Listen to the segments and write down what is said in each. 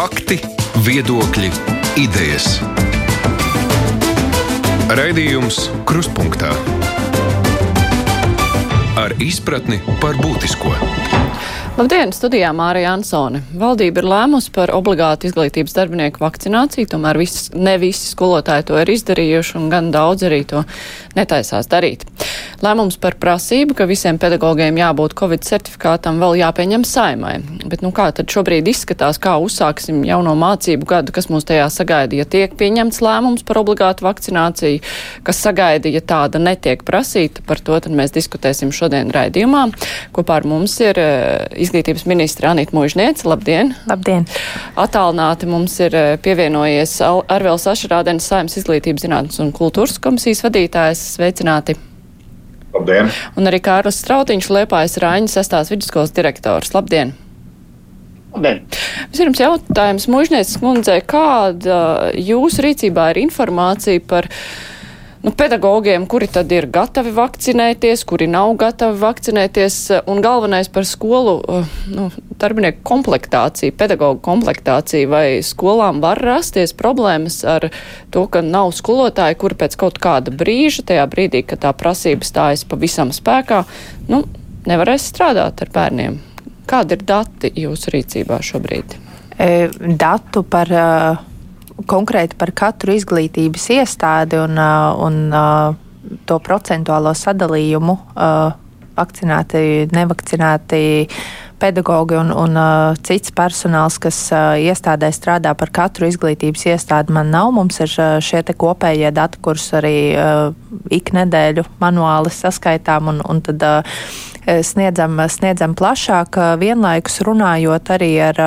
Fakti, viedokļi, idejas. Raidījums Kruspunkta ar izpratni par būtisko. Labdien, studijā Mārija Ansone. Valdība ir lēmusi par obligātu izglītības darbinieku vakcināciju, tomēr vis, ne visi skolotāji to ir izdarījuši un gan daudz arī to netaisās darīt. Lēmums par prasību, ka visiem pedagogiem jābūt Covid certifikātam, vēl jāpieņem saimai. Bet nu kā tad šobrīd izskatās, kā uzsāksim jauno mācību gadu, kas mūs tajā sagaida, ja tiek pieņemts lēmums par obligātu vakcināciju, kas sagaida, ja tāda netiek prasīta, par to tad mēs diskutēsim šodien raidījumā. Kopā ar mums ir uh, izglītības ministra Anita Mūžniece. Labdien! Labdien! Atālināti mums ir eh, pievienojies Arvēls Ašarādens Saimnes izglītības zinātnes un kultūras komisijas vadītājs. Sveicināti! Labdien! Un arī Kārlis Strautiņš Liepājas Rāņas sestās vidusskolas direktors. Labdien! Vispirms jautājums Mūžnieces kundzei, kāda jūsu rīcībā ir informācija par nu, pedagogiem, kuri tad ir gatavi vakcinēties, kuri nav gatavi vakcinēties, un galvenais par skolu uh, nu, darbinieku komplektāciju, pedagoģu komplektāciju, vai skolām var rasties problēmas ar to, ka nav skolotāji, kuri pēc kaut kāda brīža, tajā brīdī, kad tā prasība stājas pavisam spēkā, nu, nevarēs strādāt ar bērniem. Kādi ir dati jūsu rīcībā šobrīd? E, datu par uh konkrēti par katru izglītības iestādi un, uh, un uh, to procentuālo sadalījumu uh, vakcinēti, nevakcinēti pedagogi un, un uh, cits personāls, kas uh, iestādē strādā par katru izglītības iestādi, man nav. Mums ir uh, šie kopējie dati, kurus arī uh, ik nedēļu manuāli saskaitām un, un tad. Uh, sniedzam, sniedzam plašāk, vienlaikus runājot arī ar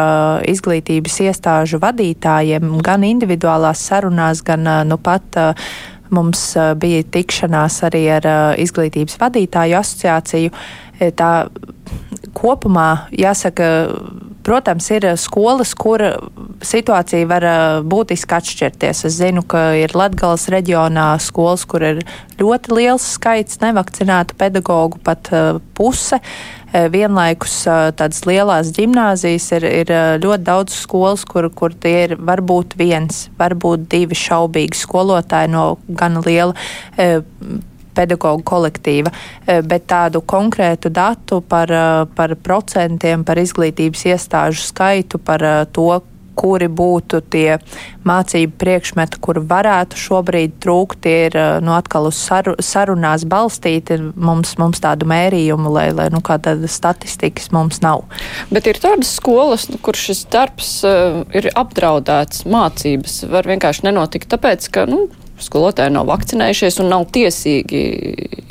izglītības iestāžu vadītājiem, gan individuālās sarunās, gan nu pat mums bija tikšanās arī ar izglītības vadītāju asociāciju. Tā kopumā jāsaka, Protams, ir skolas, kur situācija var būtiski atšķirties. Es zinu, ka ir Latgales reģionā skolas, kur ir ļoti liels skaits nevakcinētu pedagoģu, pat puse. Vienlaikus tādas lielās gimnāzijas ir, ir ļoti daudz skolas, kur, kur tie ir varbūt viens, varbūt divi šaubīgi skolotāji no gana liela pedagoģu kolektīva, eh, bet tādu konkrētu datu par, eh, par procentiem, par izglītības iestāžu skaitu, par eh, to, kuri būtu tie mācību priekšmeti, kur varētu šobrīd trūkt, tie ir nu, atkal uz saru, sarunās balstīti. Mums, mums tādu mērījumu, lai, lai nu, tāda statistikas mums nav. Bet ir tādas skolas, nu, kur šis darbs uh, ir apdraudēts, mācības var vienkārši nenotikt, tāpēc, ka nu, skolotāji nav vakcinējušies un nav tiesīgi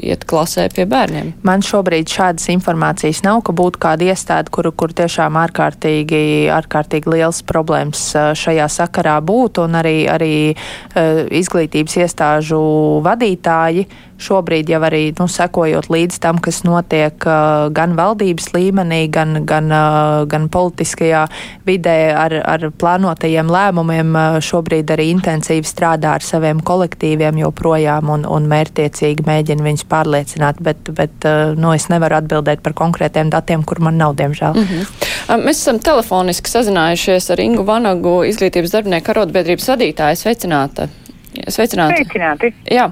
iet klasē pie bērniem. Man šobrīd šādas informācijas nav, ka būtu kāda iestāde, kur, kur tiešām ārkārtīgi, ārkārtīgi liels problēmas šajā sakarā būtu, un arī, arī uh, izglītības iestāžu vadītāji šobrīd jau arī nu, sekojot līdz tam, kas notiek uh, gan valdības līmenī, gan, gan, uh, gan politiskajā vidē ar, ar plānotajiem lēmumiem, uh, šobrīd arī intensīvi strādā ar saviem kolektīviem joprojām un, un mērtiecīgi mēģina viņus pārliecināt, bet, bet uh, nu, es nevaru atbildēt par konkrētiem datiem, kur man nav, diemžēl. Mm -hmm. Mēs esam telefoniski sazinājušies ar Ingu Vanagu, izglītības darbinieku arotbiedrības vadītāju. Sveicināta! Sveicināti. Sveicināti. Jā.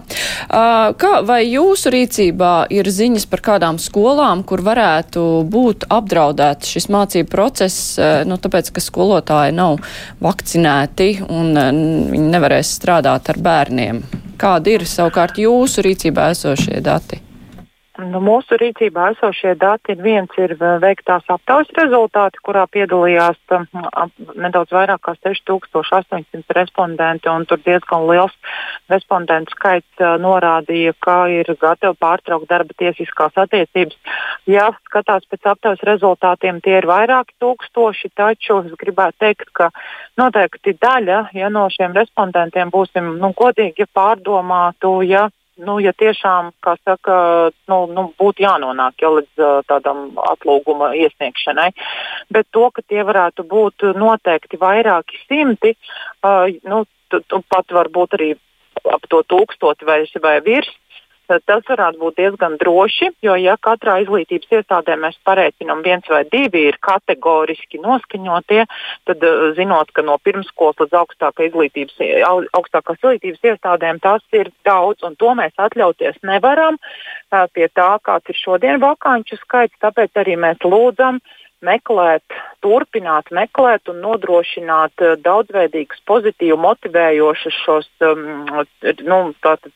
Kā, vai jūsu rīcībā ir ziņas par kādām skolām, kur varētu būt apdraudēts šis mācību process, nu, tāpēc, ka skolotāji nav vakcinēti un viņi nevarēs strādāt ar bērniem? Kādi ir savukārt jūsu rīcībā esošie dati? Nu, mūsu rīcībā esošie dati viens ir eh, veiktās aptaujas rezultāti, kurā piedalījās um, nedaudz vairāk kā 6800 respondenti, un tur diezgan liels respondentu skaits uh, norādīja, ka ir gatavi pārtraukt darba tiesiskās attiecības. Ja skatās pēc aptaujas rezultātiem, tie ir vairāki tūkstoši, taču es gribētu teikt, ka noteikti daļa ja no šiem respondentiem būsim nu, godīgi pārdomātu, ja nu, ja tiešām, kā saka, nu, nu, būtu jānonāk jau līdz uh, tādam atlūguma iesniegšanai. Bet to, ka tie varētu būt noteikti vairāki simti, uh, nu, pat varbūt arī ap to tūkstoti vai, vai virs, Tas varētu būt diezgan droši, jo ja katrā izglītības iestādē mēs pareiķinām viens vai divi ir kategoriski noskaņotie, tad zinot, ka no pirmskolas līdz augstākā izglītības, augstākās izglītības iestādēm tas ir daudz, un to mēs atļauties nevaram pie tā, kāds ir šodien vakāņu skaits, tāpēc arī mēs lūdzam meklēt, turpināt meklēt un nodrošināt uh, daudzveidīgus, pozitīvi motivējošus šos um, nu,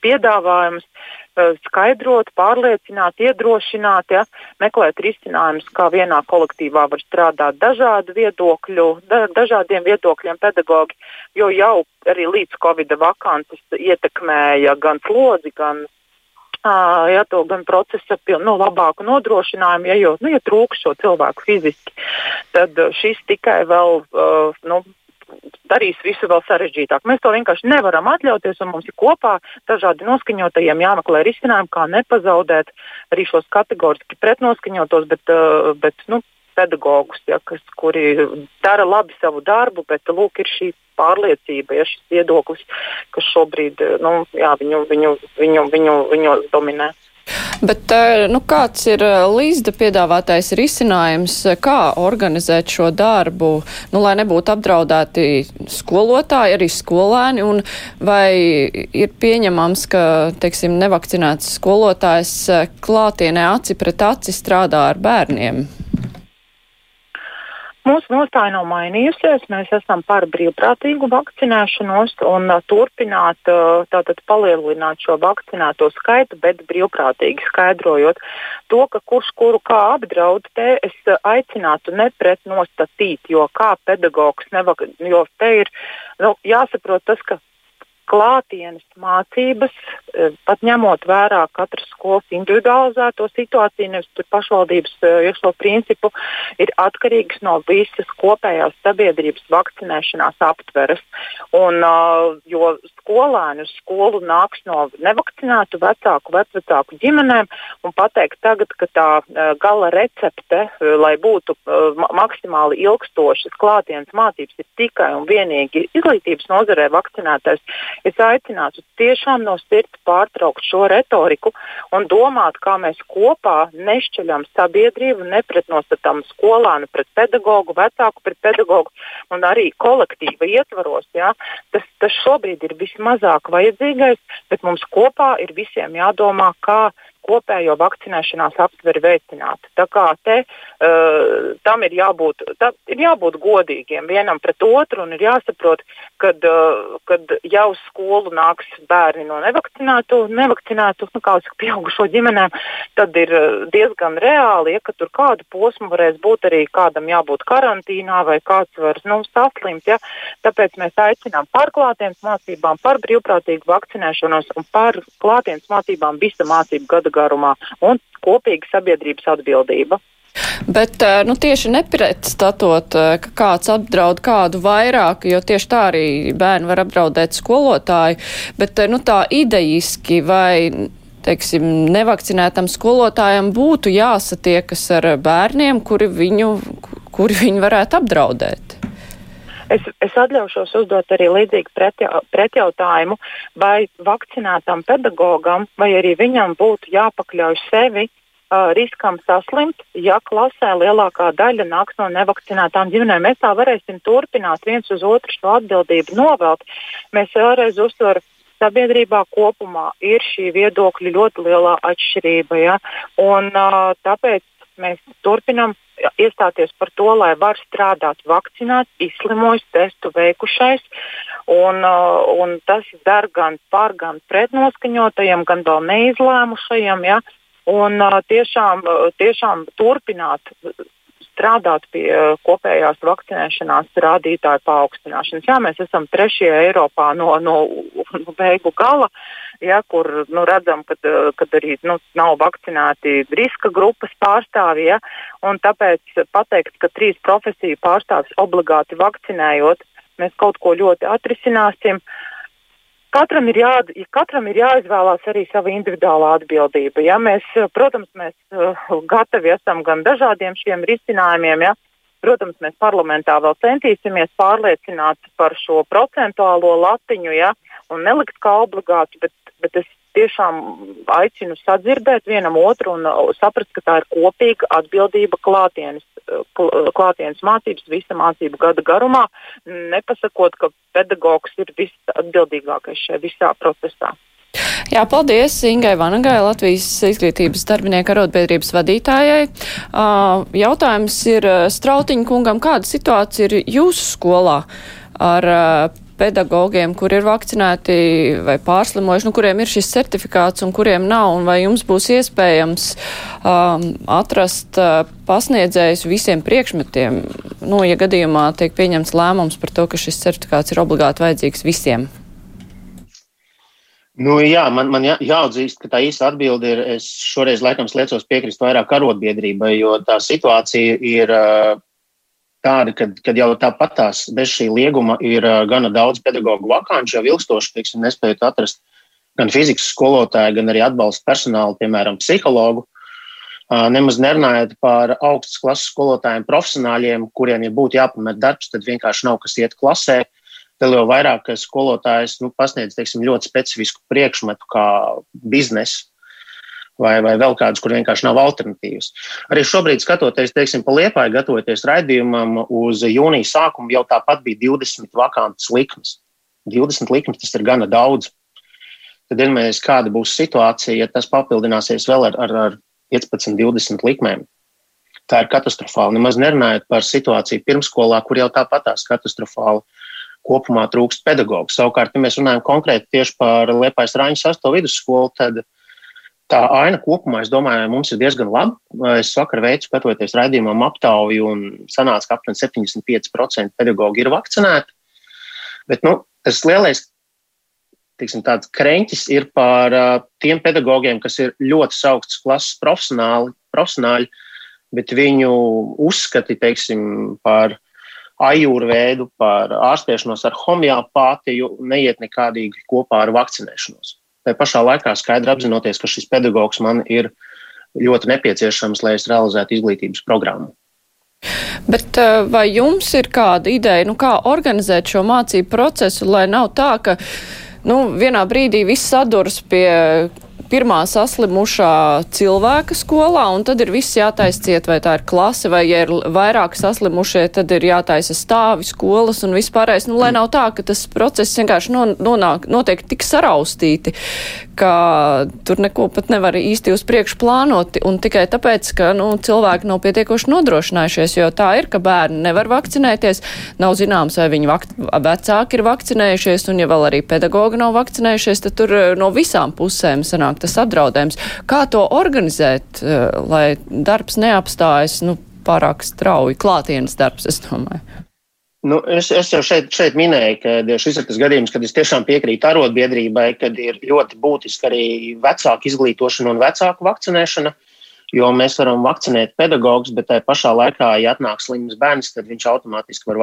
piedāvājumus, uh, skaidrot, pārliecināt, iedrošināt, ja, meklēt risinājumus, kā vienā kolektīvā var strādāt dažādu viedokļu, da, dažādiem viedokļiem pedagogi, jo jau arī līdz Covid vakances ietekmēja gan slodzi, gan ja, to gan procesa nu, labāku nodrošinājumu, ja, jo, nu, ja trūks šo cilvēku fiziski, tad šis tikai vēl. Nu, darīs visu vēl sarežģītāk. Mēs to vienkārši nevaram atļauties, un mums ir kopā dažādi noskaņotajiem jāmeklē risinājumi, kā nepazaudēt arī šos kategoriski pretnoskaņotos, bet, bet nu, pedagogus, ja, kas, kuri dara labi savu darbu, bet lūk, ir šī pārliecība, ja šis viedoklis, kas šobrīd nu, jā, viņu, viņu, viņu, viņu, viņu dominē. Bet eh, nu, kāds ir eh, Līsda piedāvātais risinājums, eh, kā organizēt šo darbu, nu, lai nebūtu apdraudēti skolotāji, arī skolēni, un vai ir pieņemams, ka, teiksim, nevakcinēts skolotājs klātienē aci pret aci strādā ar bērniem? Mūsu nostāja nav mainījusies. Mēs esam par brīvprātīgu vakcinēšanos un uh, turpināt, uh, tātad palielināt šo vakcinēto skaitu, bet brīvprātīgi skaidrojot to, ka kurš kuru kā apdraud, te es uh, aicinātu nepretnostatīt, jo kā pedagogs, nevak, jo te ir nu, jāsaprot tas, ka klātienes mācības, eh, pat ņemot vērā katras skolas individualizēto situāciju, nevis pašvaldības eh, iekšlo principu, ir atkarīgs no visas kopējās sabiedrības vakcinēšanās aptveres. Un, uh, jo skolēni uz skolu nāks no nevakcinētu vecāku, vecvecāku ģimenēm un pateikt tagad, ka tā gala recepte, lai būtu maksimāli ilgstošas klātienes mācības, ir tikai un vienīgi izglītības nozarē vakcinētais Es aicinātu tiešām no sirds pārtraukt šo retoriku un domāt, kā mēs kopā nešķeļam sabiedrību, nepretnostatām skolānu pret pedagogu, vecāku pret pedagogu un arī kolektīva ietvaros. Ja? Tas, tas šobrīd ir vismazāk vajadzīgais, bet mums kopā ir visiem jādomā, kā kopējo vakcinēšanās aptveri veicināt. Tā kā te uh, tam ir jābūt, ir jābūt godīgiem vienam pret otru un ir jāsaprot, kad, uh, kad jau uz skolu nāks bērni no nevakcinētu, nevakcinētu nu, kā saka, pieaugušo ģimenēm, tad ir diezgan reāli, ja tur kādu posmu varēs būt arī kādam jābūt karantīnā vai kāds var nu, saslimt. Ja? Tāpēc mēs aicinām par klātienes mācībām, par brīvprātīgu vakcinēšanos un par klātienes mācībām visa mācību gada garumā un kopīga sabiedrības atbildība. Bet eh, nu, tieši nepretstatot, eh, ka kāds apdraud kādu vairāk, jo tieši tā arī bērni var apdraudēt skolotāju, bet eh, nu, tā idejiski vai teiksim, nevakcinētam skolotājam būtu jāsatiekas ar bērniem, kuri viņu, kuri viņu varētu apdraudēt. Es, es atļaušos uzdot arī līdzīgu pretja, pretjautājumu, vai vakcinētam pedagogam vai arī viņam būtu jāpakļauj sevi uh, riskam saslimt, ja klasē lielākā daļa nāks no nevakcinētām ģimenēm. Mēs tā varēsim turpināt viens uz otru šo atbildību novelt. Mēs vēlreiz uzsveram. Sabiedrībā kopumā ir šī viedokļa ļoti lielā atšķirība. Ja? Un, uh, tāpēc mēs turpinām iestāties par to, lai var strādāt vakcinēts, izslimojis, testu veikušais. Un, uh, un tas der gan par, gan pret noskaņotajiem, gan vēl neizlēmušajiem. Ja? Un uh, tiešām, uh, tiešām turpināt strādāt pie kopējās vakcinēšanās rādītāju paaugstināšanas. Jā, mēs esam trešie Eiropā no, no, beigu gala. Uh, ja, kur nu, redzam, ka arī nu, nav vakcinēti riska grupas pārstāvji. Ja, tāpēc pateikt, ka trīs profesiju pārstāvis obligāti vakcinējot, mēs kaut ko ļoti atrisināsim. Katram ir, jā, katram ir jāizvēlās arī sava individuālā atbildība. Ja? Mēs, protams, mēs uh, gatavi esam gan dažādiem šiem risinājumiem, ja? Protams, mēs parlamentā vēl centīsimies pārliecināt par šo procentuālo latiņu, ja, un nelikt kā obligātu, bet, bet es tiešām aicinu sadzirdēt vienam otru un uh, saprast, ka tā ir kopīga atbildība klātienes, uh, klātienes mācības visa mācību gada garumā, nepasakot, ka pedagogs ir visatbildīgākais šajā visā procesā. Jā, paldies Ingai Vanagai, Latvijas izglītības darbinieku arotbiedrības vadītājai. Uh, jautājums ir Strautiņa kungam, kāda situācija ir jūsu skolā ar pedagogiem, kur ir vakcinēti vai pārslimojuši, nu, kuriem ir šis certifikāts un kuriem nav, un vai jums būs iespējams um, atrast uh, pasniedzējus visiem priekšmetiem, nu, ja gadījumā tiek pieņemts lēmums par to, ka šis certifikāts ir obligāti vajadzīgs visiem? Nu, jā, man, man jā, jāatzīst, ka tā īsta atbilde ir, es šoreiz laikam liecos piekrist vairāk arotbiedrībai, jo tā situācija ir uh, tāda, ka, kad jau tāpatās bez šī lieguma ir gana daudz pedagoģu vakāņu, jau ilgstoši, teiksim, nespējot atrast gan fizikas skolotāju, gan arī atbalsta personālu, piemēram, psihologu. Nemaz nerunājot par augstas klases skolotājiem, profesionāļiem, kuriem, ja būtu jāpamet darbs, tad vienkārši nav kas iet klasē. Vēl jau vairāk, skolotājs nu, pasniedz teiksim, ļoti specifisku priekšmetu, kā biznesu vai, vai vēl kādus, kur vienkārši nav alternatīvas. Arī šobrīd, skatoties, teiksim, pa liepāju, gatavoties raidījumam uz jūnija sākumu, jau tāpat bija 20 vakantas likmes. 20 likmes tas ir gana daudz. Tad, ja mēs kāda būs situācija, ja tas papildināsies vēl ar, ar, ar 15, 20 likmēm, tā ir katastrofāli. Nemaz nerunājot par situāciju pirmskolā, kur jau tāpatās katastrofāli kopumā trūkst pedagoģu. Savukārt, ja mēs runājam konkrēti tieši par Liepājas Rāņu sasto vidusskolu, tad tā aina kopumā, es domāju, mums ir diezgan laba. Es vakar veicu, skatoties raidījumam, aptauju, un sanāca, ka aptuveni 75% pedagoģi ir vakcinēti. Bet nu, tas lielais tiksim, kreņķis ir par uh, tiem pedagogiem, kas ir ļoti augsts klases profesionāli, profesionāļi, bet viņu uzskati teiksim, par ajūrveidu, par ārstēšanos ar homeopātiju neiet nekādīgi kopā ar vakcinēšanos tā pašā laikā skaidri apzinoties, ka šis pedagogs man ir ļoti nepieciešams, lai es realizētu izglītības programmu. Bet eh, vai jums ir kāda ideja, nu, kā organizēt šo mācību procesu, lai nav tā, ka nu, vienā brīdī viss saduras pie pirmā saslimušā cilvēka skolā, un tad ir viss jātaisa ciet, vai tā ir klase, vai ja ir vairāk saslimušie, tad ir jātaisa stāvi skolas un vispārējais. Nu, lai nav tā, ka tas process vienkārši nonāk, notiek tik saraustīti, ka tur neko pat nevar īsti uz priekšu plānot, un tikai tāpēc, ka nu, cilvēki nav pietiekoši nodrošinājušies, jo tā ir, ka bērni nevar vakcinēties, nav zināms, vai viņu vecāki ir vakcinējušies, un ja vēl arī pedagogi nav vakcinējušies, tad tur no visām pusēm sanāk tas apdraudējums. Kā to organizēt, eh, lai darbs neapstājas nu, pārāk strauji, klātienes darbs, es domāju? Nu, es, es jau šeit, šeit minēju, ka šis ir tas gadījums, kad es tiešām piekrītu arotbiedrībai, kad ir ļoti būtiski arī vecāku izglītošana un vecāku vakcinēšana. Jo mēs varam vakcinēt pedagogus, bet tajā pašā laikā, ja atnāk slims bērns, tad viņš automātiski var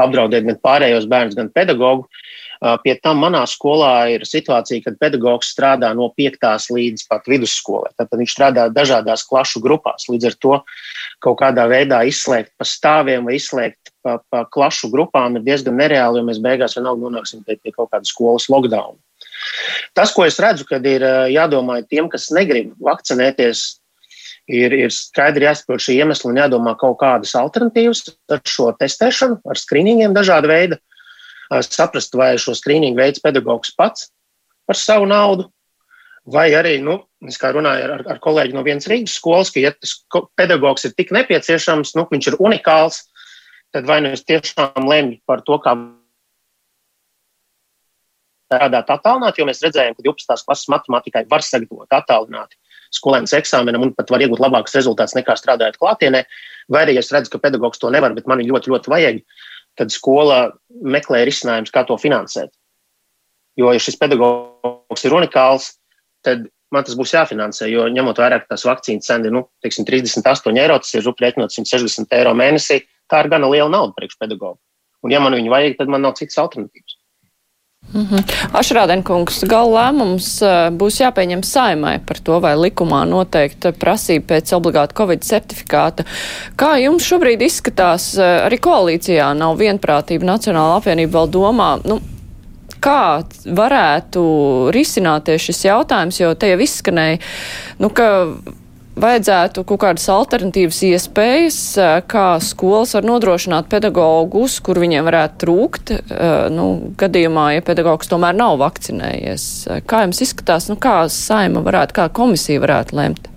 apdraudēt gan pārējos bērnus, gan pedagogu. Pie tam manā skolā ir situācija, kad pedagogs strādā no 5. līdz pat vidusskolai. Tad viņš strādā dažādās klašu grupās. Līdz ar to kaut kādā veidā izslēgt pa stāviem vai izslēgt pa, pa klašu grupām ir diezgan nereāli, jo mēs beigās vienalga nonāksim pie, pie kaut kādas skolas lockdown. Tas, ko es redzu, kad ir jādomā tiem, kas negrib vakcinēties, ir, ir skaidri jāsaprot šī iemesla un jādomā kaut kādas alternatīvas ar šo testēšanu, ar skrīningiem dažāda veida saprast, vai šo skrīningu veids pedagogs pats par savu naudu, vai arī, nu, es kā runāju ar, ar kolēģi no vienas Rīgas skolas, ka, ja tas pedagogs ir tik nepieciešams, nu, viņš ir unikāls, tad vai nu es tiešām lemju par to, kā strādāt attālināti, jo mēs redzējām, ka 12. klases matemātikai var sagatavot attālināti skolēnas eksāmenam un pat var iegūt labākus rezultātus nekā strādājot klātienē, vai arī es redzu, ka pedagogs to nevar, bet man ir ļoti, ļoti vajag, tad skola meklē risinājumus, kā to finansēt. Jo, ja šis pedagogs ir unikāls, tad man tas būs jāfinansē. Jo ņemot vērā, ka tās vakcīnas cena ir nu, teiksim, 38 eiro, tas ir rupjēķinot 160 eiro mēnesī, tā ir gana liela nauda priekš pedagogu. Un, ja man viņu vajag, tad man nav citas alternatīvas. Mm -hmm. Ašrādenkungs, gala lēmums būs jāpieņem saimai par to, vai likumā noteikta prasība pēc obligāta Covid certifikāta. Kā jums šobrīd izskatās, arī koalīcijā nav vienprātība, Nacionāla apvienība vēl domā, nu, kā varētu risināties šis jautājums, jo te jau izskanēja, nu, ka vajadzētu kaut kādas alternatīvas iespējas, eh, kā skolas var nodrošināt pedagogus, kur viņiem varētu trūkt, eh, nu, gadījumā, ja pedagogs tomēr nav vakcinējies. Kā jums izskatās, nu, kā saima varētu, kā komisija varētu lemt?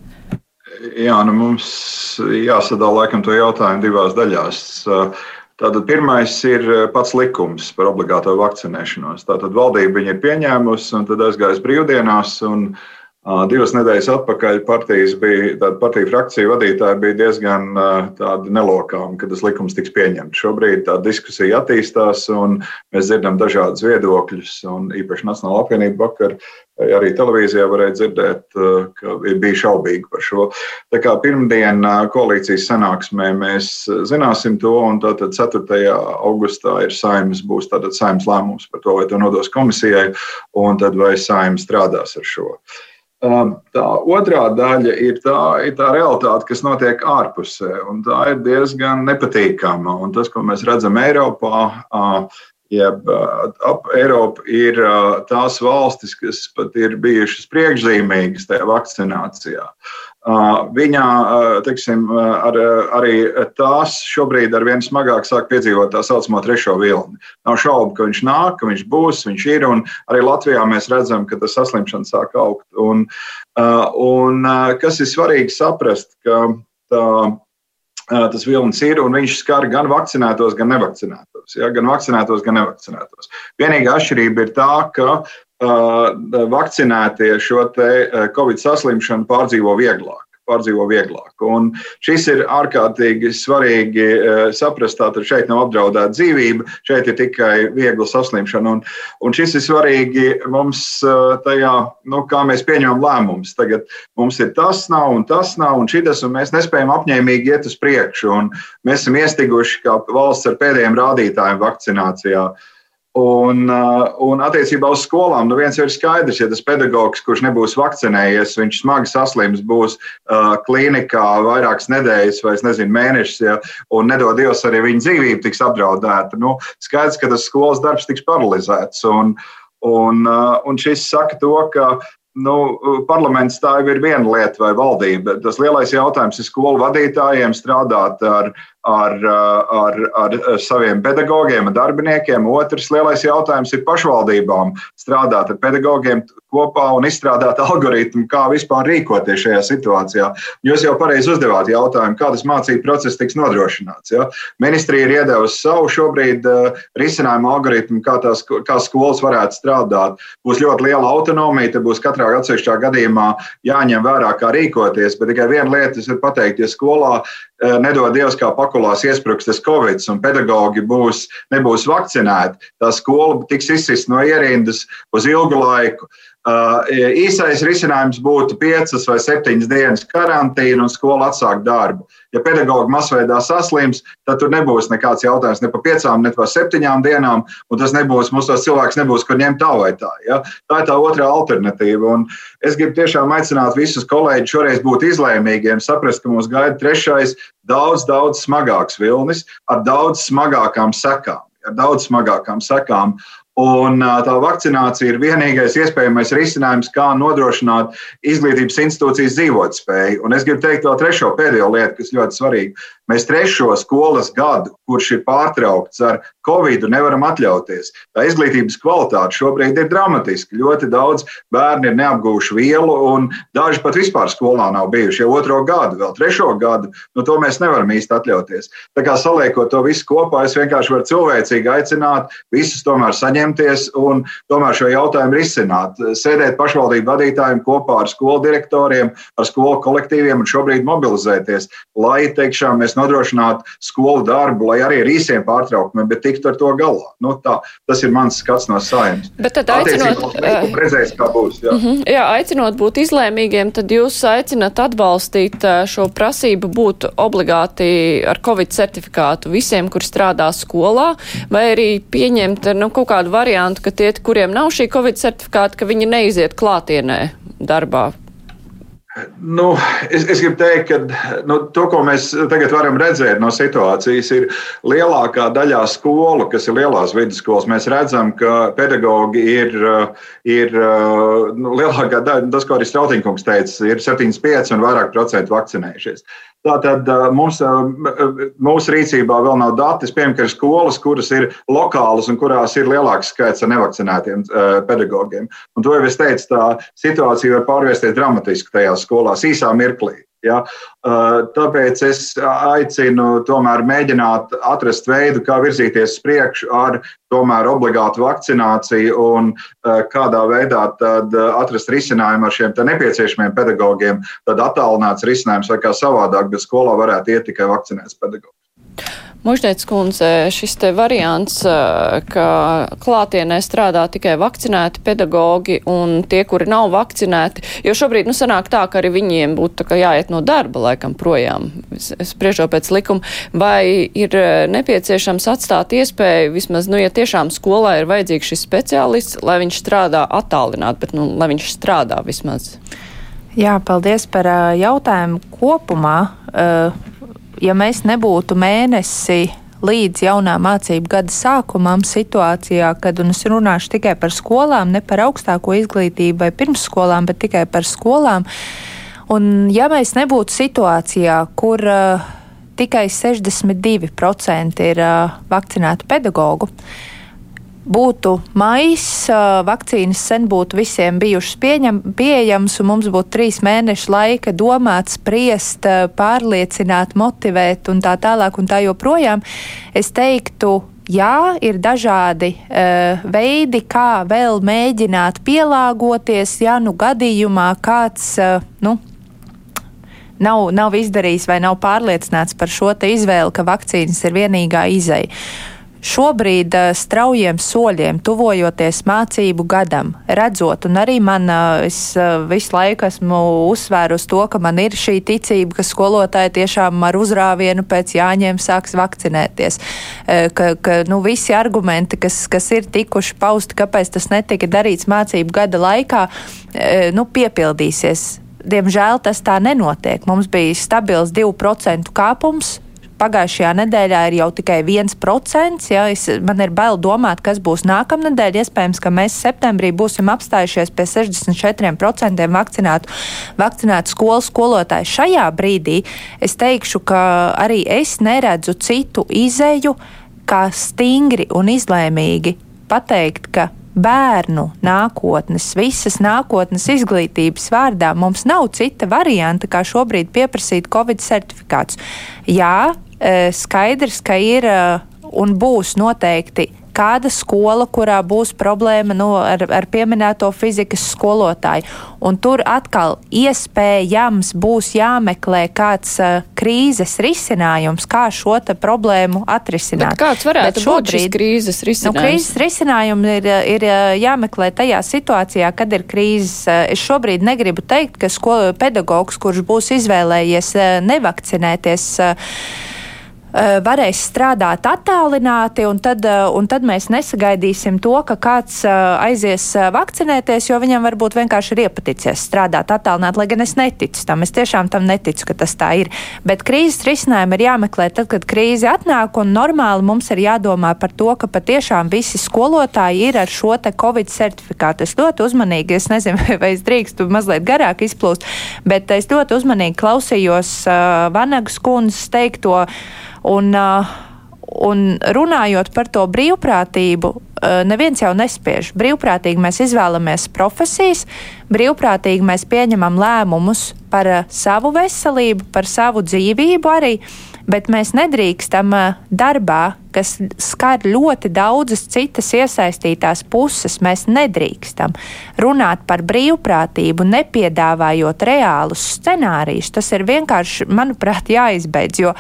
Jā, nu mums jāsadala laikam to jautājumu divās daļās. Tātad pirmais ir pats likums par obligāto vakcinēšanos. Tātad valdība viņu ir pieņēmusi un tad aizgājis brīvdienās. Un, uh, Divas nedēļas atpakaļ partijas bija, tāda partija frakcija vadītāja bija diezgan tāda nelokāma, kad tas likums tiks pieņemts. Šobrīd tā diskusija attīstās, un mēs dzirdam dažādus viedokļus, un īpaši Nacionāla apvienība vakar arī televīzijā varēja dzirdēt, ka bija šaubīgi par šo. Tā kā pirmdien koalīcijas sanāksmē mēs zināsim to, un tātad 4. augustā ir saimnes, būs tātad saimnes lēmums par to, vai to nodos komisijai, un tad vai saimnes strādās ar šo. Tā otrā daļa ir tā, ir tā realitāte, kas notiek ārpusē, un tā ir diezgan nepatīkama. Un tas, ko mēs redzam Eiropā, uh, jeb uh, ap Eiropu, ir uh, tās valstis, kas pat ir bijušas priekšzīmīgas tajā vakcinācijā. Viņā, teiksim, ar, arī tās šobrīd ar vien smagāk sāk piedzīvot tā saucamo trešo vilni. Nav šaubu, ka viņš nāk, ka viņš būs, viņš ir, un arī Latvijā mēs redzam, ka tas saslimšana sāk augt. Un, un kas ir svarīgi saprast, ka tā, tas vilnis ir, un viņš skar gan vakcinētos, gan nevakcinētos. Ja? Gan vakcinētos, gan nevakcinētos. Vienīgā atšķirība ir tā, ka vakcinētie šo Covid saslimšanu pārdzīvo vieglāk pārdzīvo vieglāk. Un šis ir ārkārtīgi svarīgi saprast. Tātad šeit nav apdraudēta dzīvība, šeit ir tikai viegla saslimšana. Un, un šis ir svarīgi mums tajā, nu, kā mēs pieņemam lēmumus. Tagad mums ir tas, nav un tas nav, un šis, un mēs nespējam apņēmīgi iet uz priekšu. Mēs esam iestiguši kā valsts ar pēdējiem rādītājiem vakcinācijā. Uh, Un, uh, un attiecībā uz skolām, nu viens jau ir skaidrs, ja tas pedagogs, kurš nebūs vakcinējies, viņš smagi saslims, būs uh, klīnikā vairākas nedēļas vai nezinu, mēnešus, ja, un nedod Dievs arī viņa dzīvība tiks apdraudēta. Nu, skaidrs, ka tas skolas darbs tiks paralizēts. Un, un, uh, un šis saka to, ka Nu, parlaments tā jau ir viena lieta, vai valdība. Tas lielais jautājums ir skolu vadītājiem strādāt ar ar, ar, ar saviem pedagogiem, ar darbiniekiem. Otrs lielais jautājums ir pašvaldībām strādāt ar pedagogiem kopā un izstrādāt algoritmu, kā vispār rīkoties šajā situācijā. Jūs jau pareizi uzdevāt jautājumu, kā tas mācību process tiks nodrošināts. Ja? Ministrija ir iedevusi savu šobrīd uh, risinājumu algoritmu, kā, tās, kā skolas varētu strādāt. Būs ļoti liela autonomija, te būs katrā atsevišķā gadījumā jāņem vērā, kā rīkoties. Bet tikai viena lieta ir pateikt, ja skolā nedod Dievs, kā pakulās iespruks tas covid, un pedagogi būs, nebūs vakcinēti, tā skola tiks izsist no ierindas uz ilgu laiku. Uh, īsais risinājums būtu piecas vai septiņas dienas karantīna un skola atsākt darbu. Ja pedagogi masveidā saslims, tad tur nebūs nekāds jautājums ne par piecām, ne par septiņām dienām, un tas nebūs, mums tos cilvēks nebūs, kur ņemt tā vai tā. Ja? Tā ir tā otrā alternatīva. Un es gribu tiešām aicināt visus kolēģus šoreiz būt izlēmīgiem, saprast, ka mums gaida trešais, daudz, daudz smagāks vilnis ar daudz smagākām sekām. Ar daudz smagākām sekām. Un tā vakcinācija ir vienīgais iespējamais risinājums, kā nodrošināt izglītības institūcijas dzīvotspēju. Un es gribu teikt vēl trešo pēdējo lietu, kas ļoti svarīga. Mēs trešo skolas gadu, kurš ir pārtraukts ar Covid, nevaram atļauties. Tā izglītības kvalitāte šobrīd ir dramatiska. Ļoti daudz bērnu ir neapgūši vielu, un daži pat vispār skolā nav bijuši jau otro gadu, vēl trešo gadu. Nu, to mēs nevaram īsti atļauties. Tā kā saliekot to visu kopā, es vienkārši varu cilvēcīgi aicināt visus tomēr saņemties un tomēr šo jautājumu risināt. Sēdēt pašvaldību vadītājiem kopā ar skolu direktoriem, ar skolu kolektīviem un šobrīd mobilizēties, lai teikšām, mēs nodrošināt skolu darbu, lai arī ar īsiem pārtraukumiem, bet tiktu ar to galā. Nu, tā, tas ir mans skats no saimnes. Bet tad aicinot, redzēs, kā būs. Jā. -huh, jā, aicinot būt izlēmīgiem, tad jūs aicinat atbalstīt šo prasību būt obligāti ar Covid certifikātu visiem, kur strādā skolā, vai arī pieņemt nu, kaut kādu variantu, ka tie, kuriem nav šī Covid certifikāta, ka viņi neiziet klātienē darbā? Nu, es, es gribu teikt, ka nu, to, ko mēs tagad varam redzēt no situācijas, ir lielākā daļā skolu, kas ir lielās vidusskolas. Mēs redzam, ka pedagoģi ir, ir nu, lielākā daļa, tas, ko arī Strautīnkungs teica, ir 75 un vairāk procentu vakcinējušies. Tātad mums, mūsu rīcībā vēl nav dati. Piemēram, skolas, kuras ir lokālas un kurās ir lielāks skaits ar nevakcinētiem pedagogiem. Un to jau es teicu, tā situācija var pārvērsties dramatiski tajās skolās īsā mirklī. Ja? Tāpēc es aicinu tomēr mēģināt atrast veidu, kā virzīties uz priekšu ar tomēr obligātu vakcināciju un kādā veidā atrast risinājumu ar šiem nepieciešamiem pedagogiem. Tad attālināts risinājums vai kā savādāk, bet skolā varētu iet tikai vakcinēts pedagogs. Mužniec kundze, šis te variants, ka klātienē strādā tikai vakcinēti pedagogi un tie, kuri nav vakcinēti, jo šobrīd, nu, sanāk tā, ka arī viņiem būtu jāiet no darba laikam projām, spriežot pēc likuma, vai ir nepieciešams atstāt iespēju vismaz, nu, ja tiešām skolā ir vajadzīgs šis speciālists, lai viņš strādā attālināt, bet, nu, lai viņš strādā vismaz. Jā, paldies par jautājumu kopumā. Uh, ja mēs nebūtu mēnesi līdz jaunā mācību gada sākumam situācijā, kad, un es runāšu tikai par skolām, ne par augstāko izglītību vai pirmsskolām, bet tikai par skolām. Un ja mēs nebūtu situācijā, kur uh, tikai 62% ir uh, vakcinētu pedagoģu, uh, būtu maisa, vakcīnas sen būtu visiem bijušas pieņem, pieejamas, un mums būtu trīs mēnešu laika domāt, spriest, pārliecināt, motivēt un tā tālāk un tā joprojām. Es teiktu, Jā, ir dažādi uh, veidi, kā vēl mēģināt pielāgoties, ja nu gadījumā kāds uh, nu, nav, nav izdarījis vai nav pārliecināts par šo izvēli, ka vakcīnas ir vienīgā izeja. Šobrīd uh, straujiem soļiem, tuvojoties mācību gadam, redzot, un arī man, uh, es uh, visu laiku esmu uzsvērus to, ka man ir šī ticība, ka skolotāji tiešām ar uzrāvienu pēc jāņem sāks vakcinēties, ka, ka nu, visi argumenti, kas, kas ir tikuši pausti, kāpēc tas netika darīts mācību gada laikā, nu, piepildīsies. Diemžēl tas tā nenotiek. Mums bija stabils 2% kāpums pagājušajā nedēļā ir jau tikai 1%. Ja, es, man ir bail domāt, kas būs nākamnedēļ. Iespējams, ka mēs septembrī būsim apstājušies pie 64% vakcinētu, vakcinētu skolu skolotāju. Šajā brīdī es teikšu, ka arī es neredzu citu izēju, kā stingri un izlēmīgi pateikt, ka bērnu nākotnes, visas nākotnes izglītības vārdā mums nav cita varianta, kā šobrīd pieprasīt Covid certifikātus. Jā, skaidrs, ka ir eh, un būs noteikti kāda skola, kurā būs problēma nu, ar, ar pieminēto fizikas skolotāju. Un tur atkal iespējams būs jāmeklē kāds uh, krīzes risinājums, kā šo problēmu atrisināt. Bet kāds varētu Bet šobrīd, būt šis krīzes risinājums? Nu, krīzes risinājumi ir, ir jāmeklē tajā situācijā, kad ir krīzes. Es šobrīd negribu teikt, ka skolu pedagogs, kurš būs izvēlējies nevakcinēties, Eh, varēs strādāt attālināti, un tad, eh, un tad mēs nesagaidīsim to, ka kāds eh, aizies vakcinēties, jo viņam varbūt vienkārši ir iepaticies strādāt attālināti, lai gan es neticu tam. Es tiešām tam neticu, ka tas tā ir. Bet krīzes risinājumu ir jāmeklē tad, kad krīze atnāk, un normāli mums ir jādomā par to, ka patiešām visi skolotāji ir ar šo te Covid certifikātu. Es ļoti uzmanīgi, es nezinu, vai es drīkstu mazliet garāk izplūst, bet es ļoti uzmanīgi klausījos uh, Vanagas kundzes teikto. Un, uh, un runājot par to brīvprātību, uh, neviens jau nespiež. Brīvprātīgi mēs izvēlamies profesijas, brīvprātīgi mēs pieņemam lēmumus par uh, savu veselību, par savu dzīvību arī, bet mēs nedrīkstam darbā kas skar ļoti daudzas citas iesaistītās puses. Mēs nedrīkstam runāt par brīvprātību, nepiedāvājot reālus scenārijus. Tas ir vienkārši, manuprāt, jāizbeidz, jo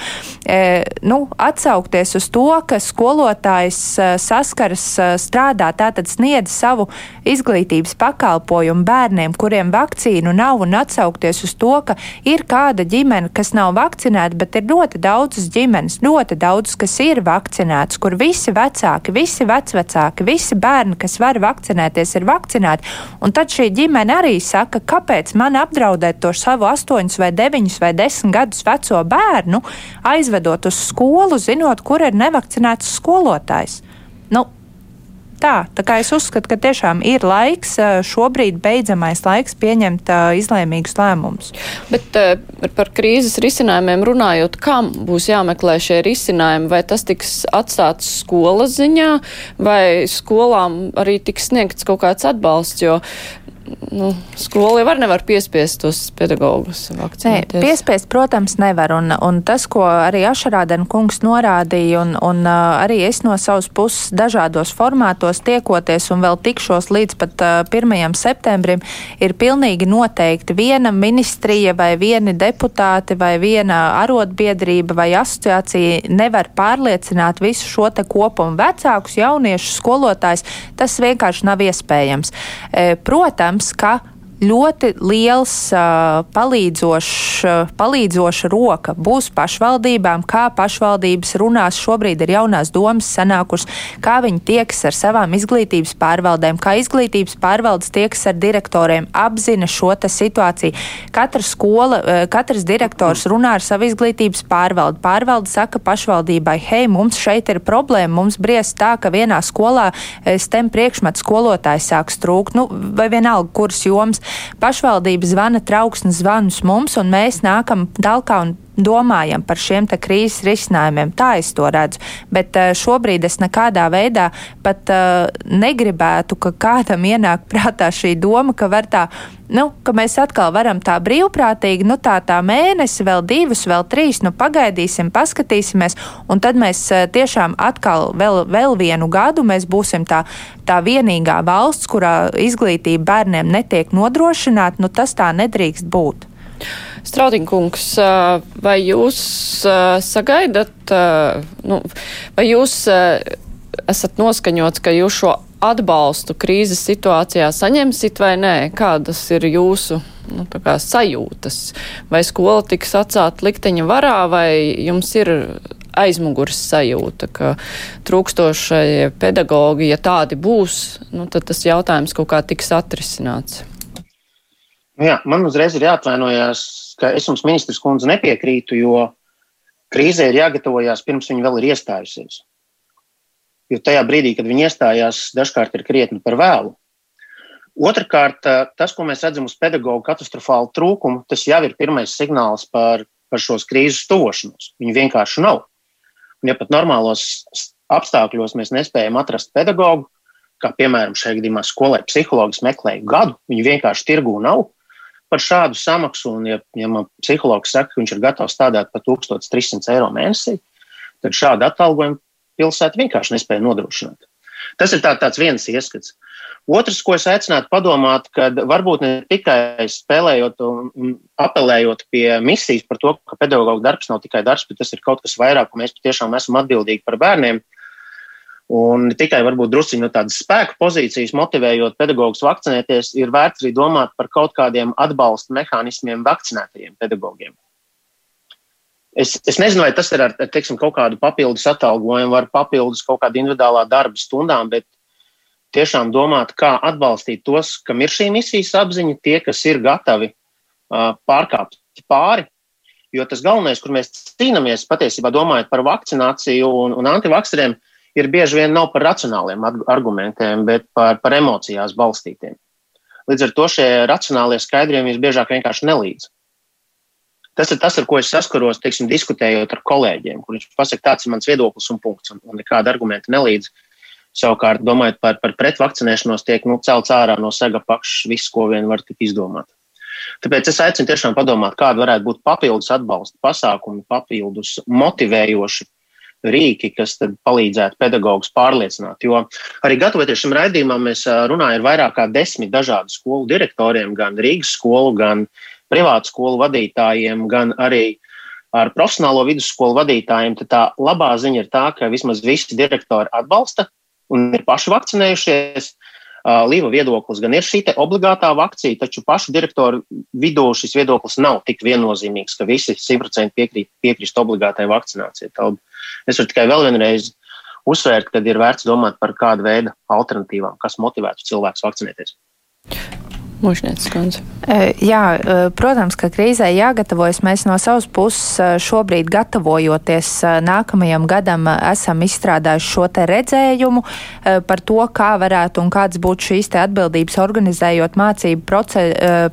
e, nu, atsaukties uz to, ka skolotājs e, saskaras e, strādā, tātad sniedz savu izglītības pakalpojumu bērniem, kuriem vakcīnu nav, un atsaukties uz to, ka ir kāda ģimene, kas nav vakcinēta, bet ir ļoti daudzas ģimenes, ļoti daudz, kas ir vakcinēta vakcinētas, kur visi vecāki, visi vecvecāki, visi bērni, kas var vakcinēties, ir vakcinēti. Un tad šī ģimene arī saka, kāpēc man apdraudēt to savu 8 vai 9 vai 10 gadus veco bērnu, aizvedot uz skolu, zinot, kur ir nevakcinēts skolotājs. Nu, tā. Tā kā es uzskatu, ka tiešām ir laiks, šobrīd beidzamais laiks pieņemt uh, izlēmīgus lēmumus. Bet uh, par krīzes risinājumiem runājot, kam būs jāmeklē šie risinājumi? Vai tas tiks atstāts skolas ziņā, vai skolām arī tiks sniegts kaut kāds atbalsts? Jo nu, skola jau var nevar piespiest tos pedagogus vakcinēties. Nē, piespiest, protams, nevar. Un, un tas, ko arī Ašarādena kungs norādīja, un, un arī es no savas puses dažādos formātos tiekoties un vēl tikšos līdz pat uh, 1. septembrim, ir pilnīgi noteikti viena ministrija vai vieni deputāti vai viena arotbiedrība vai asociācija nevar pārliecināt visu šo te kopumu vecākus, jauniešus, skolotājs. Tas vienkārši nav iespējams. Protams, protams, ka ļoti liels uh, palīdzošs, uh, palīdzoša roka būs pašvaldībām, kā pašvaldības runās. Šobrīd ir jaunās domas sanākušas, kā viņi tieks ar savām izglītības pārvaldēm, kā izglītības pārvaldes tieks ar direktoriem, apzina šo situāciju. Katra skola, uh, katrs direktors runā ar savu izglītības pārvaldi. Pārvalde saka pašvaldībai, hei, mums šeit ir problēma, mums briest tā, ka vienā skolā STEM priekšmetu skolotājs sāks trūkt, nu, vai vienalga, kuras joms pašvaldība zvana trauksmes zvanus mums, un mēs nākam talkā un domājam par šiem krīzes risinājumiem. Tā es to redzu. Bet uh, šobrīd es nekādā veidā pat uh, negribētu, ka kādam ienāk prātā šī doma, ka var tā. Nu, ka mēs atkal varam tā brīvprātīgi, nu tā tā mēnesi, vēl divus, vēl trīs, nu pagaidīsim, paskatīsimies, un tad mēs uh, tiešām atkal vēl, vēl vienu gadu mēs būsim tā, tā vienīgā valsts, kurā izglītība bērniem netiek nodrošināta, nu tas tā nedrīkst būt. Strautiņkungs, vai jūs sagaidat, nu, vai jūs esat noskaņots, ka jūs šo atbalstu krīzes situācijā saņemsit vai nē? Kādas ir jūsu nu, kā, sajūtas? Vai skola tiks atcelt likteņa varā, vai jums ir aizmugures sajūta, ka trūkstošie pedagogi, ja tādi būs, nu, tad tas jautājums kaut kā tiks atrisināts? Nu jā, man uzreiz ir jāatvainojas, ka es jums, ministrs kundze, nepiekrītu, jo krīzē ir jāgatavojas pirms viņa vēl ir iestājusies. Jo tajā brīdī, kad viņi iestājās, dažkārt ir krietni par vēlu. Otrakārt, tas, ko mēs redzam uz pedagoģu katastrofālu trūkumu, tas jau ir pirmais signāls par, par šos krīzes tuvošanos. Viņu vienkārši nav. Un, ja pat normālos apstākļos mēs nespējam atrast pedagoģu, kā piemēram šajā gadījumā skolai psihologs meklēja gadu, viņu vienkārši tirgū nav, par šādu samaksu, un, ja, ja man psihologs saka, ka viņš ir gatavs strādāt par 1300 eiro mēnesī, tad šādu atalgojumu pilsēta vienkārši nespēja nodrošināt. Tas ir tā, tāds viens ieskats. Otrs, ko es aicinātu padomāt, kad varbūt ne tikai spēlējot un apelējot pie misijas par to, ka pedagoģa darbs nav tikai darbs, bet tas ir kaut kas vairāk, un mēs patiešām esam atbildīgi par bērniem. Uh, Un tikai varbūt druskuļi no tādas spēka pozīcijas, motivējot pedagogus vakcinēties, ir vērts arī domāt par kaut kādiem atbalsta mehānismiem vakcinētajiem pedagogiem. Es, es nezinu, vai tas ir ar teiksim, kaut kādu papildus atalgojumu, vai papildus kaut kādu individuālā darba stundām, bet tiešām domāt, kā atbalstīt tos, kam ir šī misijas apziņa, tie, kas ir gatavi uh, pārkāpt pāri. Jo tas galvenais, kur mēs cīnāmies, patiesībā domājot par vakcināciju un, un antivakceriem, ir bieži vien nav par racionāliem argumentiem, bet par, par emocijās balstītiem. Līdz ar to šie racionālie skaidrojumi visbiežāk vienkārši nelīdz. Tas ir tas, ar ko es saskaros, teiksim, diskutējot ar kolēģiem, kurš pasaka, tāds ir mans viedoklis un punkts, un, un nekāda argumenta nelīdz. Savukārt, domājot par, par pretvakcinēšanos, tiek nu, celts ārā no sega pakšas viss, ko vien var tik izdomāt. Tāpēc es aicinu tiešām padomāt, kāda varētu būt papildus atbalsta pasākumi, papildus motivējoši rīki, kas palīdzētu pedagogus pārliecināt. Jo arī gatavoties šim raidījumam, mēs runājam ar vairāk kā desmit dažādu skolu direktoriem, gan Rīgas skolu, gan privātu skolu vadītājiem, gan arī ar profesionālo vidusskolu vadītājiem. Tad tā labā ziņa ir tā, ka vismaz visi direktori atbalsta un ir paši vakcinējušies. Līva viedoklis gan ir šī obligātā vakcīna, taču pašu direktoru vidū šis viedoklis nav tik viennozīmīgs, ka visi simtprocentīgi piekrīt, piekrist obligātai vakcinācijai. Tad Es varu tikai vēl vienreiz uzsvērt, ka ir vērts domāt par kādu veidu alternatīvām, kas motivētu cilvēkus vakcinēties. Mušnieces kundze. Jā, protams, ka krīzē jāgatavojas. Mēs no savas puses šobrīd gatavojoties nākamajam gadam esam izstrādājuši šo te redzējumu par to, kā varētu un kāds būtu šīs te atbildības organizējot mācību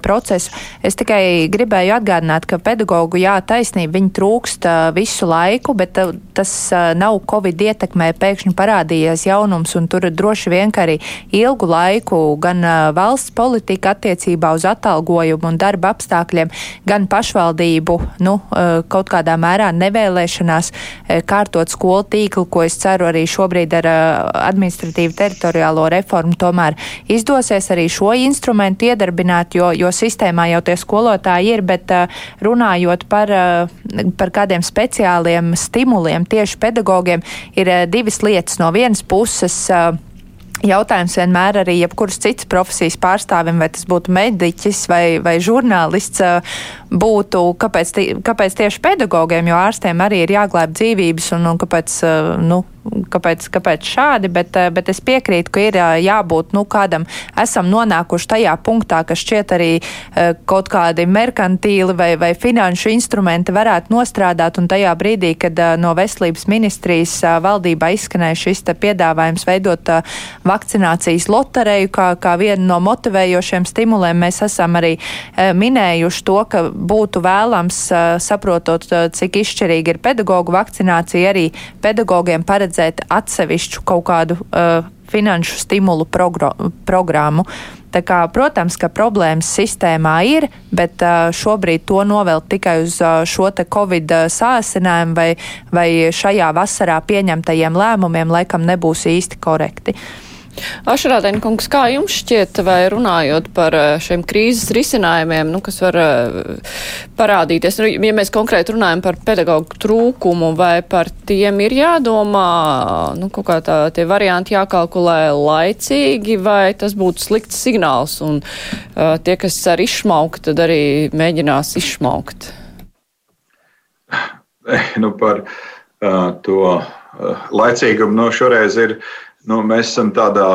procesu. Es tikai gribēju atgādināt, ka pedagogu, jā, taisnība, viņi trūkst visu laiku, bet tas nav Covid ietekmē pēkšņi parādījies jaunums un tur droši vien, ka arī ilgu laiku gan valsts politika attiecībā uz atalgojumu un darba apstākļiem, gan pašvaldību nu, eh, kaut kādā mērā nevēlēšanās eh, kārtot skolu tīklu, ko es ceru arī šobrīd ar eh, administratīvu teritoriālo reformu tomēr izdosies arī šo instrumentu iedarbināt, jo, jo sistēmā jau tie skolotāji ir, bet runājot par, par kādiem speciāliem stimuliem tieši pedagogiem, ir divas lietas. No vienas puses, Jautājums vienmēr arī jebkuras citas profesijas pārstāvim, vai tas būtu mediķis vai, vai žurnālists, būtu, kāpēc, kāpēc tieši pedagogiem, jo ārstiem arī ir jāglāb dzīvības un, un kāpēc, nu, kāpēc, kāpēc šādi, bet, eh, bet es piekrītu, ka ir eh, jābūt nu, kādam, esam nonākuši tajā punktā, ka šķiet arī eh, kaut kādi merkantīli vai, vai finanšu instrumenti varētu nostrādāt, un tajā brīdī, kad no veselības ministrijas valdībā izskanēja šis piedāvājums veidot vakcinācijas lotereju kā, kā vienu no motivējošiem stimuliem, mēs esam arī minējuši to, ka būtu vēlams, saprotot, cik izšķirīgi ir pedagoģu vakcinācija, arī pedagogiem paredzēt paredzēt atsevišķu kaut kādu uh, finanšu stimulu programmu. Tā kā, protams, ka problēmas sistēmā ir, bet uh, šobrīd to novēl tikai uz uh, šo te Covid uh, sāsinājumu vai, vai šajā vasarā pieņemtajiem lēmumiem laikam nebūs īsti korekti. Uh, Ašrādēn kungs, kā jums šķiet, vai runājot par eh, šiem krīzes risinājumiem, nu, kas var eh, parādīties, nu, ja mēs konkrēti runājam par pedagoģu trūkumu, vai par tiem ir jādomā, nu, kaut kā tā, tie varianti jākalkulē laicīgi, vai tas būtu slikts signāls, un uh, tie, kas ar izšmaukt, tad arī mēģinās izšmaukt? Nu, par uh, to uh, laicīgumu no nu, šoreiz ir nu, mēs esam tādā,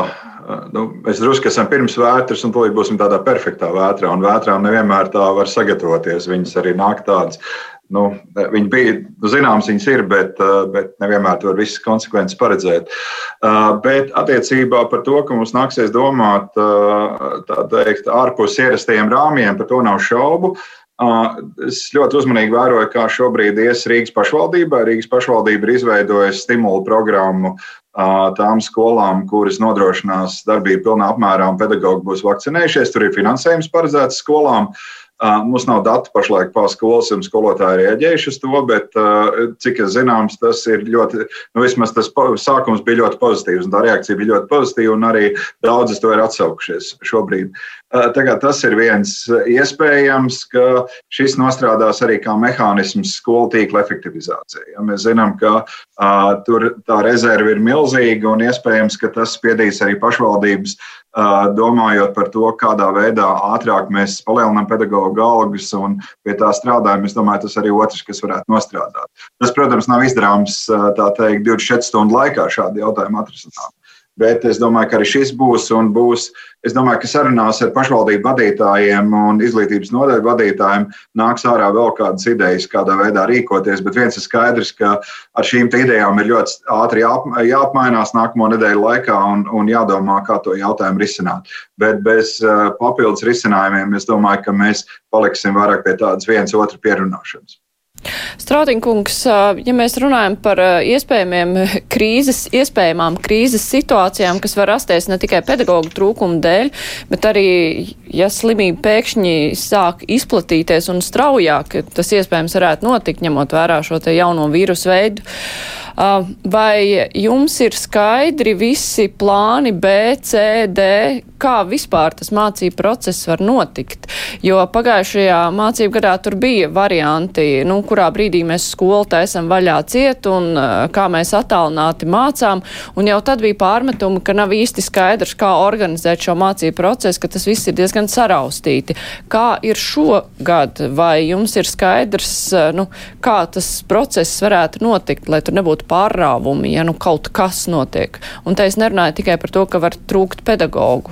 nu, mēs drusku esam pirms vētras, un tūlīt būsim tādā perfektā vētrā. Un vētrām nevienmēr tā var sagatavoties. Viņas arī nāk tādas. Nu, viņi bija, nu, zināms, viņas ir, bet, bet nevienmēr to var visas konsekvences paredzēt. Bet attiecībā par to, ka mums nāksies domāt teikt, ārpus ierastajiem rāmjiem, par to nav šaubu. Es ļoti uzmanīgi vēroju, kā šobrīd ies Rīgas pašvaldībā. Rīgas pašvaldība ir izveidojusi stimulu programmu tām skolām, kuras nodrošinās darbību pilnā apmērā un pedagoģi būs vakcinējušies. Tur ir finansējums paredzēts skolām. Mums nav datu pašlaik par skolas, un skolotāji rēģējuši uz to, bet cik es zināms, tas ir ļoti, nu vismaz tas sākums bija ļoti pozitīvs, un tā reakcija bija ļoti pozitīva, un arī daudzas to ir atsaukušies šobrīd. Tagad tas ir viens iespējams, ka šis nostrādās arī kā mehānisms skolu tīkla efektivizācijai. Ja mēs zinām, ka uh, tur tā rezerve ir milzīga un iespējams, ka tas spiedīs arī pašvaldības, domājot par to, kādā veidā ātrāk mēs palielinām pedagoģu algas un pie tā strādājam. Es domāju, tas arī otrs, kas varētu nostrādāt. Tas, protams, nav izdarāms teikt 24 stundu laikā šādi jautājumi atrisināt. Bet es domāju, ka arī šis būs un būs. Es domāju, ka sarunās ar pašvaldību vadītājiem un izglītības nodaļu vadītājiem nāks ārā vēl kādas idejas, kādā veidā rīkoties. Bet viens ir skaidrs, ka ar šīm idejām ir ļoti ātri jāapmainās nākamo nedēļu laikā un, un jādomā, kā to jautājumu risināt. Bet bez uh, papildus risinājumiem es domāju, ka mēs paliksim vairāk pie tādas viens otru pierunāšanas. Strātiņkungs, ja mēs runājam par iespējamiem krīzes, iespējamām krīzes situācijām, kas var rasties ne tikai pedagoģu trūkumu dēļ, bet arī, ja slimība pēkšņi sāk izplatīties un straujāk, tas iespējams varētu notikt, ņemot vērā šo te jauno vīrusu veidu. Vai jums ir skaidri visi plāni B, C, D, kā vispār tas mācību process var notikt? Jo pagājušajā mācību gadā tur bija varianti, nu, kurā brīdī mēs skolu taisam vaļā ciet un kā mēs attālināti mācām, un jau tad bija pārmetumi, ka nav īsti skaidrs, kā organizēt šo mācību procesu, ka tas viss ir diezgan saraustīti. Kā ir šogad, vai jums ir skaidrs, nu, kā tas process varētu notikt, lai tur nebūtu būtu pārrāvumi, ja nu kaut kas notiek. Un te es nerunāju tikai par to, ka var trūkt pedagogu.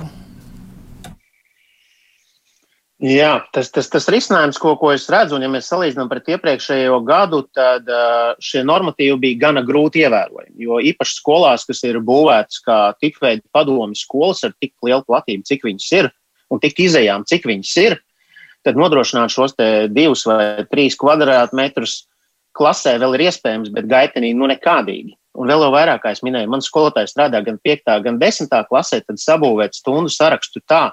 Jā, tas, tas, tas risinājums, ko, ko es redzu, un ja mēs salīdzinām pret iepriekšējo gadu, tad šie normatīvi bija gana grūti ievērojami. Jo īpaši skolās, kas ir būvētas kā tipveida padomi skolas ar tik lielu platību, cik viņas ir, un tik izējām, cik viņas ir, tad nodrošināt šos divus vai trīs kvadrātmetrus klasē vēl ir iespējams, bet gaitenī nu nekādīgi. Un vēl vairāk, kā es minēju, mans skolotājs strādā gan 5. gan 10. klasē, tad sabūvēt stundu sarakstu tā,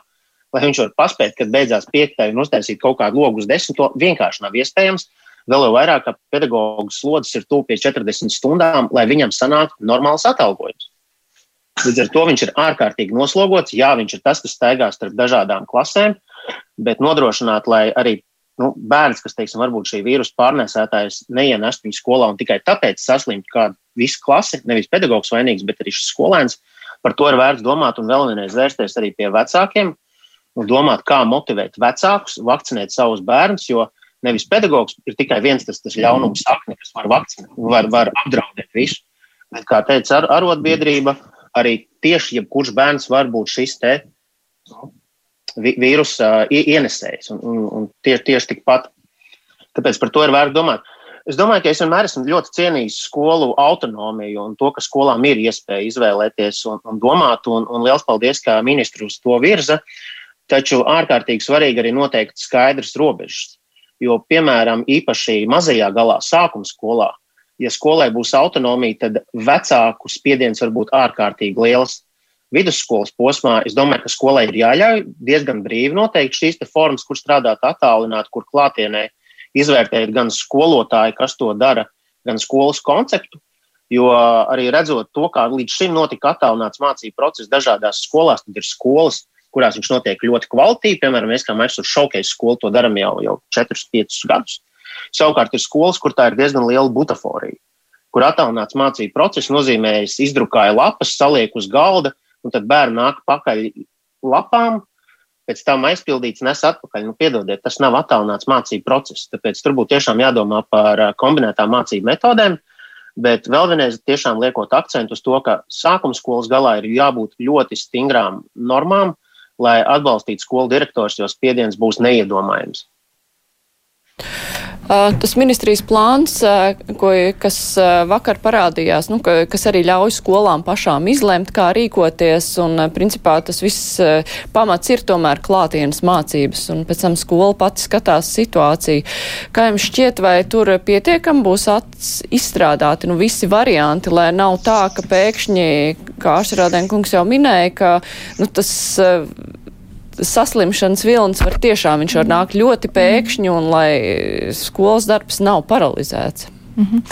lai viņš varētu paspēt, kad beidzās piektai un uztaisīt kaut kādu logu uz desmito, vienkārši nav iespējams. Vēl jau vairāk, ka pedagoģa slodzes ir tuvu pie 40 stundām, lai viņam sanāktu normāls atalgojums. Līdz ar to viņš ir ārkārtīgi noslogots. Jā, viņš ir tas, kas staigā starp dažādām klasēm, bet nodrošināt, lai arī nu, bērns, kas, teiksim, varbūt šī vīrusu pārnēsētājs neienest viņu skolā un tikai tāpēc saslimtu kādu visu klasi, nevis pedagogs vainīgs, bet arī šis skolēns, par to ir vērts domāt un vēl vienreiz vērsties arī pie vecākiem, un domāt, kā motivēt vecākus vakcinēt savus bērnus, jo nevis pedagogs ir tikai viens tas, tas ļaunums sakne, kas var vakcinēt, var, var apdraudēt visu. Bet, kā teica ar, arotbiedrība, arī tieši jebkurš bērns var būt šis te nu, vīrusa ienesējs un, un, un tieši, tieši tikpat. Tāpēc par to ir vērts domāt. Es domāju, ka es vienmēr esmu ļoti cienījis skolu autonomiju un to, ka skolām ir iespēja izvēlēties un, un domāt. Un, un liels paldies, ka ministrs to virza. Taču ārkārtīgi svarīgi arī noteikt skaidrs robežas. Jo, piemēram, īpaši mazajā galā, sākuma skolā, ja skolai būs autonomija, tad vecāku spiediens var būt ārkārtīgi liels. Vidusskolas posmā es domāju, ka skolai ir jāļauj diezgan brīvi noteikt šīs formas, kur strādāt attālināti, kur klātienē izvērtēt gan skolotāji, kas to dara, gan skolas konceptu. Jo arī redzot to, kā līdz šim notika attālināts mācību process dažādās skolās, tad ir skolas, kurās viņš notiek ļoti kvalitīvi. Piemēram, mēs kā Microsoft Showcase skolu to darām jau, jau 4-5 gadus. Savukārt ir skolas, kur tā ir diezgan liela butaforija, kur attālināts mācību process nozīmē, es izdrukāju lapas, salieku uz galda, un tad bērni nāk pakaļ lapām, pēc tam aizpildīts, nes atpakaļ. Nu, piedodiet, tas nav attālināts mācību process. Tāpēc tur būtu tiešām jādomā par kombinētām mācību metodēm. Bet vēl vienreiz tiešām liekot akcentu uz to, ka sākuma skolas galā ir jābūt ļoti stingrām normām, lai atbalstītu skolu direktors, jo spiediens būs neiedomājams. Tas ministrijas plāns, ko, kas vakar parādījās, nu, ka, kas arī ļauj skolām pašām izlemt, kā rīkoties, un principā tas viss pamats ir tomēr klātienes mācības, un pēc tam skola pati skatās situāciju. Kā jums šķiet, vai tur pietiekam būs izstrādāti nu, visi varianti, lai nav tā, ka pēkšņi, kā Ašrādēnkungs jau minēja, ka nu, tas saslimšanas vilnis var tiešām, viņš var nākt ļoti pēkšņi un lai skolas darbs nav paralizēts. Mm -hmm.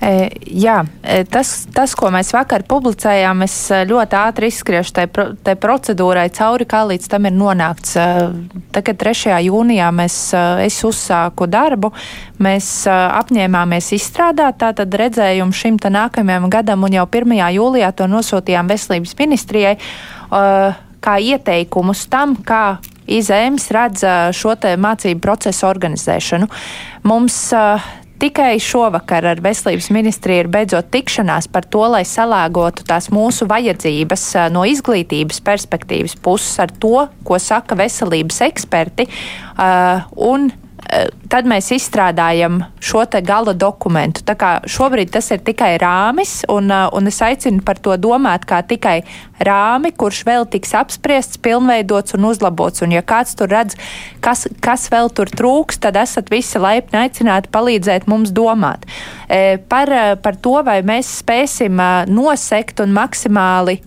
e, jā, e, tas, tas, ko mēs vakar publicējām, es e, ļoti ātri izskriešu tai, pro, tai procedūrai cauri, kā līdz tam ir nonākts. E, tagad 3. jūnijā mēs, es uzsāku darbu, mēs apņēmāmies izstrādāt tātad redzējumu šim te nākamajam gadam un jau 1. jūlijā to nosūtījām veselības ministrijai. Uh, kā ieteikumus tam, kā izēms redz šo mācību procesu organizēšanu. Mums uh, tikai šovakar ar veselības ministriju ir beidzot tikšanās par to, lai salāgotu tās mūsu vajadzības no izglītības perspektīvas puses ar to, ko saka veselības eksperti. Uh, tad mēs izstrādājam šo te gala dokumentu. Tā kā šobrīd tas ir tikai rāmis, un, eh, un es aicinu par to domāt kā tikai rāmi, kurš vēl tiks apspriests, pilnveidots un uzlabots. Un ja kāds tur redz, kas, kas vēl tur trūks, tad esat visi laipni aicināti palīdzēt mums domāt. E, par, par to, vai mēs spēsim nosekt un maksimāli,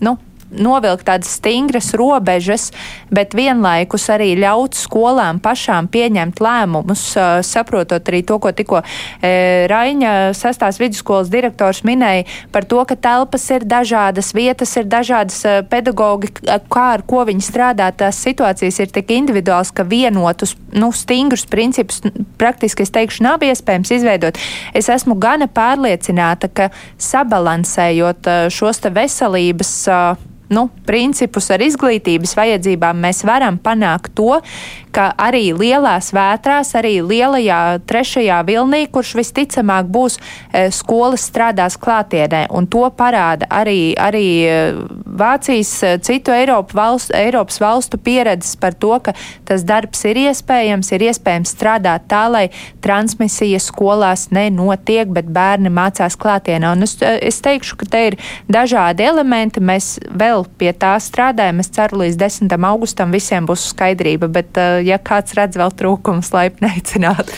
nu, novilkt tādas stingras robežas, bet vienlaikus arī ļaut skolām pašām pieņemt lēmumus, saprotot arī to, ko tikko Raiņa sestās vidusskolas direktors minēja par to, ka telpas ir dažādas, vietas ir dažādas, pedagogi, kā ar ko viņi strādā, tās situācijas ir tik individuāls, ka vienotus, nu, stingrus principus praktiski, es teikšu, nav iespējams izveidot. Es esmu gana pārliecināta, ka sabalansējot šos te veselības nu, principus ar izglītības vajadzībām, mēs varam panākt to, ka arī lielās vētrās, arī lielajā trešajā vilnī, kurš visticamāk būs e, skolas strādās klātienē, un to parāda arī, arī e, Vācijas, e, citu Eiropu valstu, Eiropas valstu pieredzes par to, ka tas darbs ir iespējams, ir iespējams strādāt tā, lai transmisija skolās nenotiek, bet bērni mācās klātienē. Un es, es teikšu, ka te ir dažādi elementi, mēs vēl pie tā strādājam. Es ceru, līdz 10. augustam visiem būs skaidrība, bet ja kāds redz vēl trūkumus, laipni aicināt.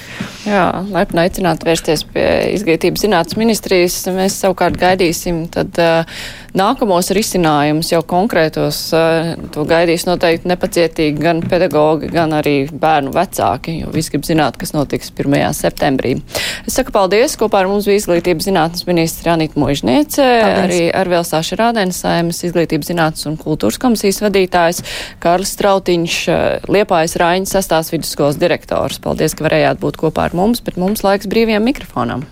Jā, laipni aicināt vērsties pie izglītības zinātnes ministrijas. Mēs savukārt gaidīsim tad uh, nākamos risinājumus jau konkrētos. Uh, to gaidīs noteikti nepacietīgi gan pedagogi, gan arī bērnu vecāki, jo visi grib zināt, kas notiks 1. septembrī. Es saku paldies. Kopā ar mums bija izglītības zinātnes ministra Anita Možniece, arī Arvēls Sāša Rādēns, Saimas izglītības zinātnes un kultūras komisijas vadītājs, Kārlis Strautiņš, Liepājas Raiņas sastās vidusskolas direktors. Paldies, ka varējāt būt kopā ar mums, bet mums laiks brīvajam mikrofonam.